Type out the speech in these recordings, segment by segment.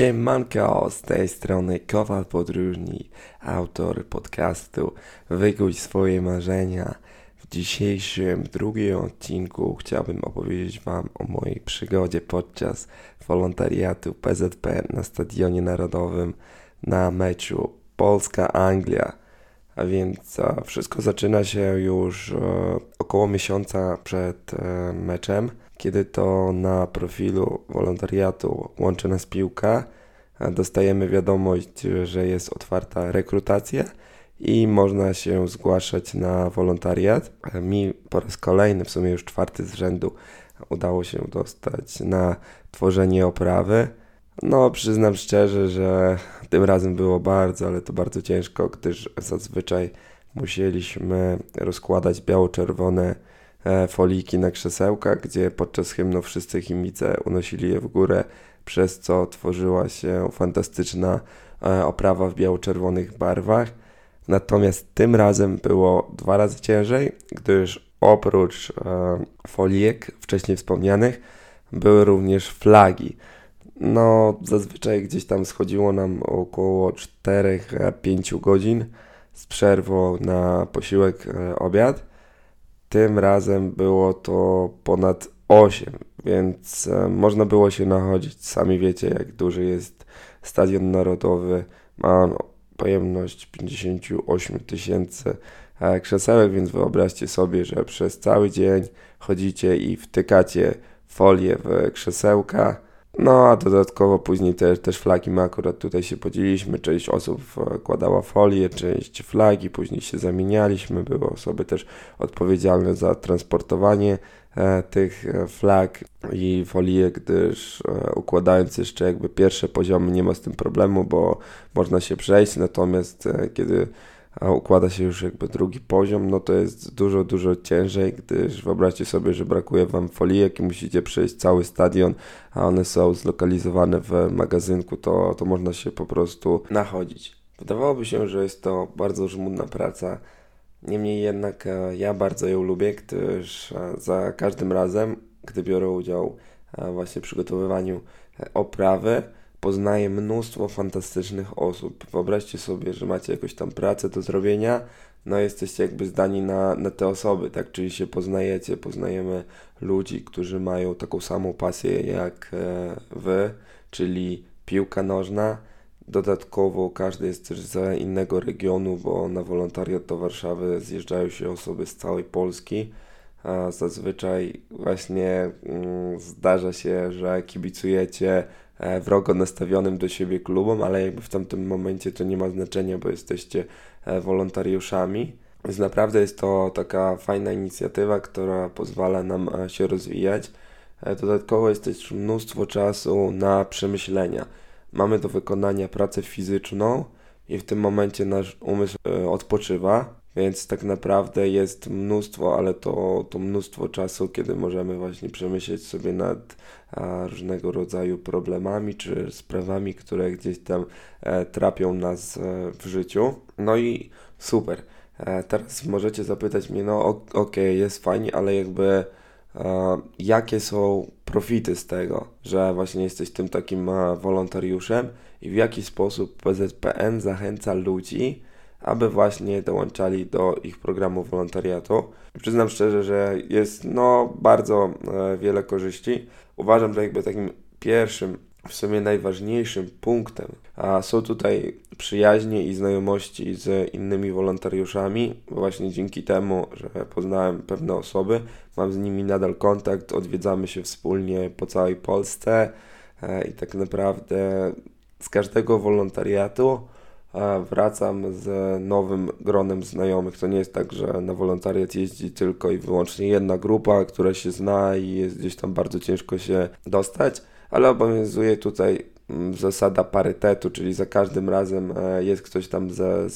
Siemanko, z tej strony Kowal Podróżni, autor podcastu Wyguj swoje marzenia. W dzisiejszym drugim odcinku chciałbym opowiedzieć Wam o mojej przygodzie podczas wolontariatu PZP na Stadionie Narodowym na meczu Polska-Anglia. A więc wszystko zaczyna się już e, około miesiąca przed e, meczem kiedy to na profilu wolontariatu Łączy Nas Piłka dostajemy wiadomość, że jest otwarta rekrutacja i można się zgłaszać na wolontariat. Mi po raz kolejny, w sumie już czwarty z rzędu, udało się dostać na tworzenie oprawy. No, przyznam szczerze, że tym razem było bardzo, ale to bardzo ciężko, gdyż zazwyczaj musieliśmy rozkładać biało-czerwone E, foliki na krzesełkach, gdzie podczas hymnu wszyscy chimice unosili je w górę, przez co tworzyła się fantastyczna e, oprawa w biało-czerwonych barwach. Natomiast tym razem było dwa razy ciężej, gdyż oprócz e, folijek wcześniej wspomnianych były również flagi. No, zazwyczaj gdzieś tam schodziło nam około 4-5 godzin z przerwą na posiłek, obiad. Tym razem było to ponad 8, więc e, można było się nachodzić. Sami wiecie, jak duży jest Stadion Narodowy. Ma on pojemność 58 tysięcy e, krzesełek, więc wyobraźcie sobie, że przez cały dzień chodzicie i wtykacie folię w krzesełka no a dodatkowo później też, też flagi my akurat tutaj się podzieliliśmy, część osób kładała folię, część flagi, później się zamienialiśmy, były osoby też odpowiedzialne za transportowanie e, tych e, flag i folie, gdyż e, układając jeszcze jakby pierwsze poziomy nie ma z tym problemu, bo można się przejść, natomiast e, kiedy a układa się już jakby drugi poziom, no to jest dużo, dużo ciężej, gdyż wyobraźcie sobie, że brakuje Wam folijek i musicie przejść cały stadion, a one są zlokalizowane w magazynku, to, to można się po prostu nachodzić. Wydawałoby się, że jest to bardzo żmudna praca, niemniej jednak e, ja bardzo ją lubię, gdyż e, za każdym razem, gdy biorę udział e, właśnie w przygotowywaniu oprawy, poznaje mnóstwo fantastycznych osób. Wyobraźcie sobie, że macie jakąś tam pracę do zrobienia, no jesteście jakby zdani na, na te osoby, tak? Czyli się poznajecie, poznajemy ludzi, którzy mają taką samą pasję jak e, wy, czyli piłka nożna. Dodatkowo każdy jest też z innego regionu, bo na wolontariat do Warszawy zjeżdżają się osoby z całej Polski. A zazwyczaj właśnie mm, zdarza się, że kibicujecie wrogo nastawionym do siebie klubom, ale jakby w tamtym momencie to nie ma znaczenia, bo jesteście e, wolontariuszami. Więc naprawdę jest to taka fajna inicjatywa, która pozwala nam e, się rozwijać. Dodatkowo jest też mnóstwo czasu na przemyślenia. Mamy do wykonania pracę fizyczną i w tym momencie nasz umysł odpoczywa, więc tak naprawdę jest mnóstwo, ale to, to mnóstwo czasu, kiedy możemy właśnie przemyśleć sobie nad a, różnego rodzaju problemami czy sprawami, które gdzieś tam e, trapią nas e, w życiu. No i super. E, teraz możecie zapytać mnie, no okej, okay, jest fajnie, ale jakby jakie są profity z tego, że właśnie jesteś tym takim wolontariuszem i w jaki sposób PZPN zachęca ludzi, aby właśnie dołączali do ich programu wolontariatu. Przyznam szczerze, że jest no bardzo e, wiele korzyści. Uważam, że jakby takim pierwszym, w sumie najważniejszym punktem a są tutaj przyjaźnie i znajomości z innymi wolontariuszami. Właśnie dzięki temu, że poznałem pewne osoby, mam z nimi nadal kontakt, odwiedzamy się wspólnie po całej Polsce e, i tak naprawdę z każdego wolontariatu wracam z nowym gronem znajomych. To nie jest tak, że na wolontariat jeździ tylko i wyłącznie jedna grupa, która się zna i jest gdzieś tam bardzo ciężko się dostać, ale obowiązuje tutaj mm, zasada parytetu, czyli za każdym razem e, jest ktoś tam ze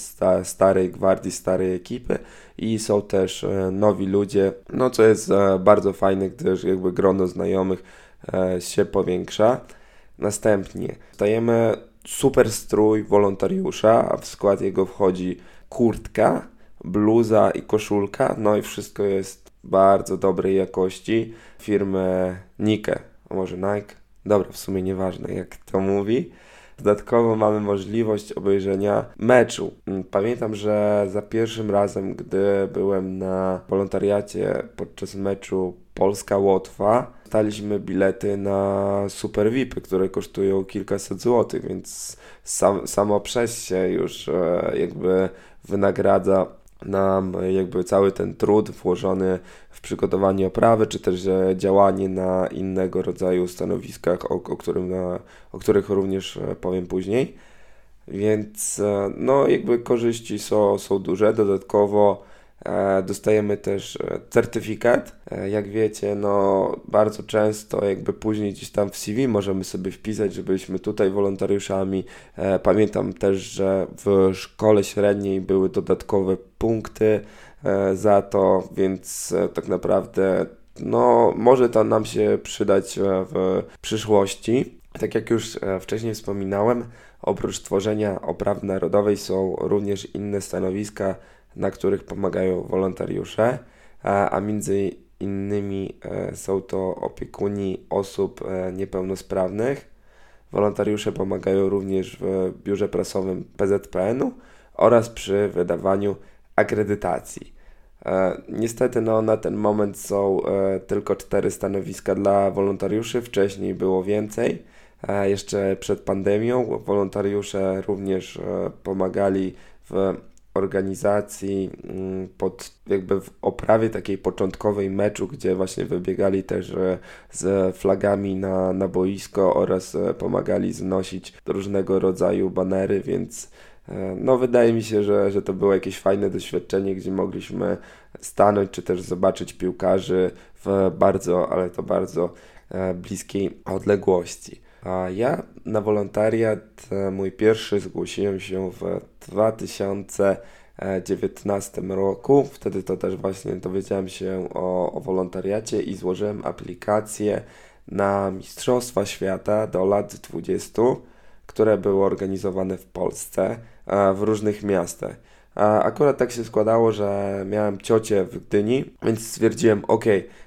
starej gwardii, starej ekipy i są też e, nowi ludzie, no co jest e, bardzo fajne, gdyż jakby grono znajomych się powiększa. Następnie stajemy super strój wolontariusza, a w skład jego wchodzi kurtka, bluza i koszulka, no i wszystko jest bardzo dobrej jakości. Firmy Nike, a może Nike, dobra, w sumie nieważne jak to mówi. Dodatkowo mamy możliwość obejrzenia meczu. Pamiętam, że za pierwszym razem, gdy byłem na wolontariacie podczas meczu Polska-Łotwa, staliśmy bilety na Super VIPy, które kosztują kilkaset złotych, więc sam, samo przez się już e, jakby wynagradza nam jakby cały ten trud włożony w przygotowanie oprawy, czy też działanie na innego rodzaju stanowiskach, o, o, którym na, o których również e, powiem później. Więc e, no jakby korzyści są, są duże. Dodatkowo E, dostajemy też e, certyfikat. E, jak wiecie, no bardzo często jakby później gdzieś tam w CV możemy sobie wpisać, że byliśmy tutaj wolontariuszami. Pamiętam też, że w szkole średniej były dodatkowe punkty za to, więc tak naprawdę no może to nam się przydać w przyszłości. Tak jak już wcześniej wspominałem, oprócz tworzenia oprawy narodowej są również inne stanowiska na których pomagają wolontariusze, a między innymi e, są to opiekuni osób e, niepełnosprawnych. Wolontariusze pomagają również w biurze prasowym PZPN-u oraz przy wydawaniu akredytacji. E, niestety no, na ten moment są tylko cztery stanowiska dla wolontariuszy, wcześniej było więcej. Jeszcze przed pandemią wolontariusze również pomagali w organizacji, mm, pod jakby w oprawie takiej początkowej meczu, gdzie właśnie wybiegali też e, z flagami na, na boisko oraz e, pomagali znosić różnego rodzaju banery, więc e, no wydaje mi się, że, że to było jakieś fajne doświadczenie, gdzie mogliśmy stanąć czy też zobaczyć piłkarzy w bardzo, ale to bardzo bliskiej odległości. Ja na wolontariat e, mój pierwszy zgłosiłem się w 2019 roku. Wtedy to też właśnie dowiedziałem się o, o wolontariacie i złożyłem aplikację na Mistrzostwa Świata do lat 20, które były organizowane w Polsce, w różnych miastach. A akurat tak się składało, że miałem ciocię w Gdyni, więc stwierdziłem, ok,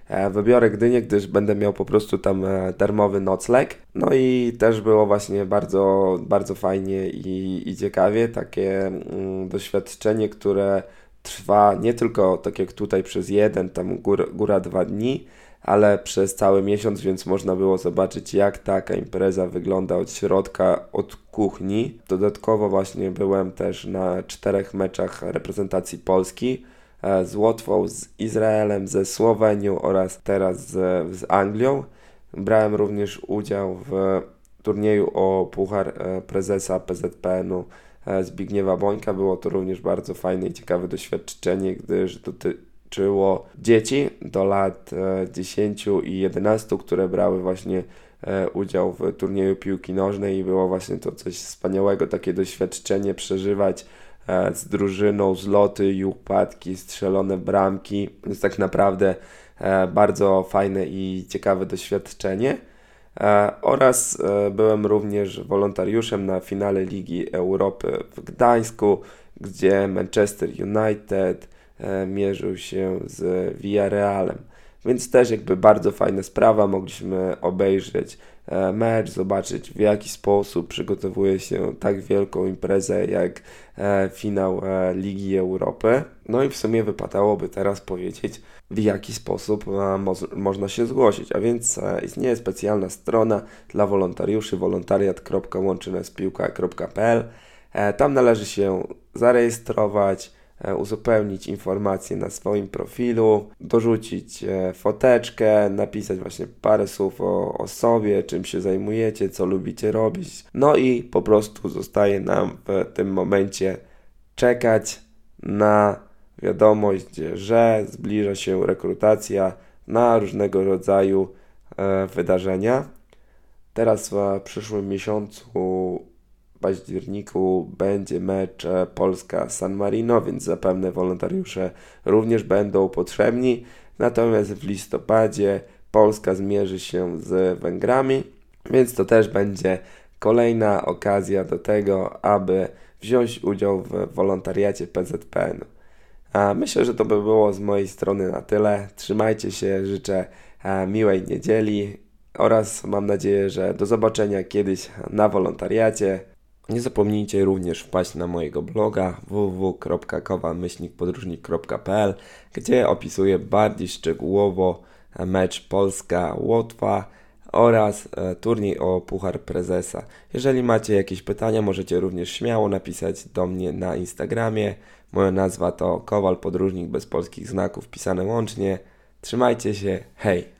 e, wybiorę Gdynię, gdyż będę miał po prostu tam e, darmowy nocleg. No i też było właśnie bardzo, bardzo fajnie i, i ciekawie, takie mm, doświadczenie, które trwa nie tylko tak jak tutaj przez jeden, tam góra, góra dwa dni, ale przez cały miesiąc, więc można było zobaczyć, jak taka impreza wygląda od środka, od kuchni. Dodatkowo właśnie byłem też na czterech meczach reprezentacji Polski e, z Łotwą, z Izraelem, ze Słowenią oraz teraz z, z Anglią. Brałem również udział w turnieju o Puchar e, Prezesa PZPN-u e, Zbigniewa Bońka. Było to również bardzo fajne i ciekawe doświadczenie, gdyż doty dotyczyło dzieci do lat 10 e, i 11, które brały właśnie e, udział w turnieju piłki nożnej i było właśnie to coś wspaniałego, takie doświadczenie przeżywać e, z drużyną, zloty i upadki, strzelone bramki, więc tak naprawdę bardzo fajne i ciekawe doświadczenie. Oraz byłem również wolontariuszem na finale Ligi Europy w Gdańsku, gdzie Manchester United mierzył się z Villarrealem. Więc też jakby bardzo fajna sprawa, mogliśmy obejrzeć e, mecz, zobaczyć w jaki sposób przygotowuje się tak wielką imprezę jak e, finał Ligi Europy. No i w sumie wypadałoby teraz powiedzieć, w jaki sposób mo można się zgłosić. A więc istnieje specjalna strona dla wolontariuszy wolontariat.łączynespiłka.pl Tam należy się zarejestrować, E, uzupełnić informacje na swoim profilu, dorzucić e, foteczkę, napisać właśnie parę słów o, o sobie, czym się zajmujecie, co lubicie robić. No i po prostu zostaje nam w tym momencie czekać na wiadomość, że zbliża się rekrutacja na różnego rodzaju e, wydarzenia. Teraz w przyszłym miesiącu październiku będzie mecz e, Polska-San Marino, więc zapewne wolontariusze również będą potrzebni. Natomiast w listopadzie Polska zmierzy się z Węgrami, więc to też będzie kolejna okazja do tego, aby wziąć udział w wolontariacie PZPN. A myślę, że to by było z mojej strony na tyle. Trzymajcie się, życzę e, miłej niedzieli oraz mam nadzieję, że do zobaczenia kiedyś na wolontariacie. Nie zapomnijcie również wpaść na mojego bloga www.kowalmyślnikpodróżnik.pl, gdzie opisuję bardziej szczegółowo mecz Polska-Łotwa oraz e, turniej o Puchar Prezesa. Jeżeli macie jakieś pytania, możecie również śmiało napisać do mnie na Instagramie. Moja nazwa to Kowal Podróżnik bez polskich znaków pisane łącznie. Trzymajcie się, hej!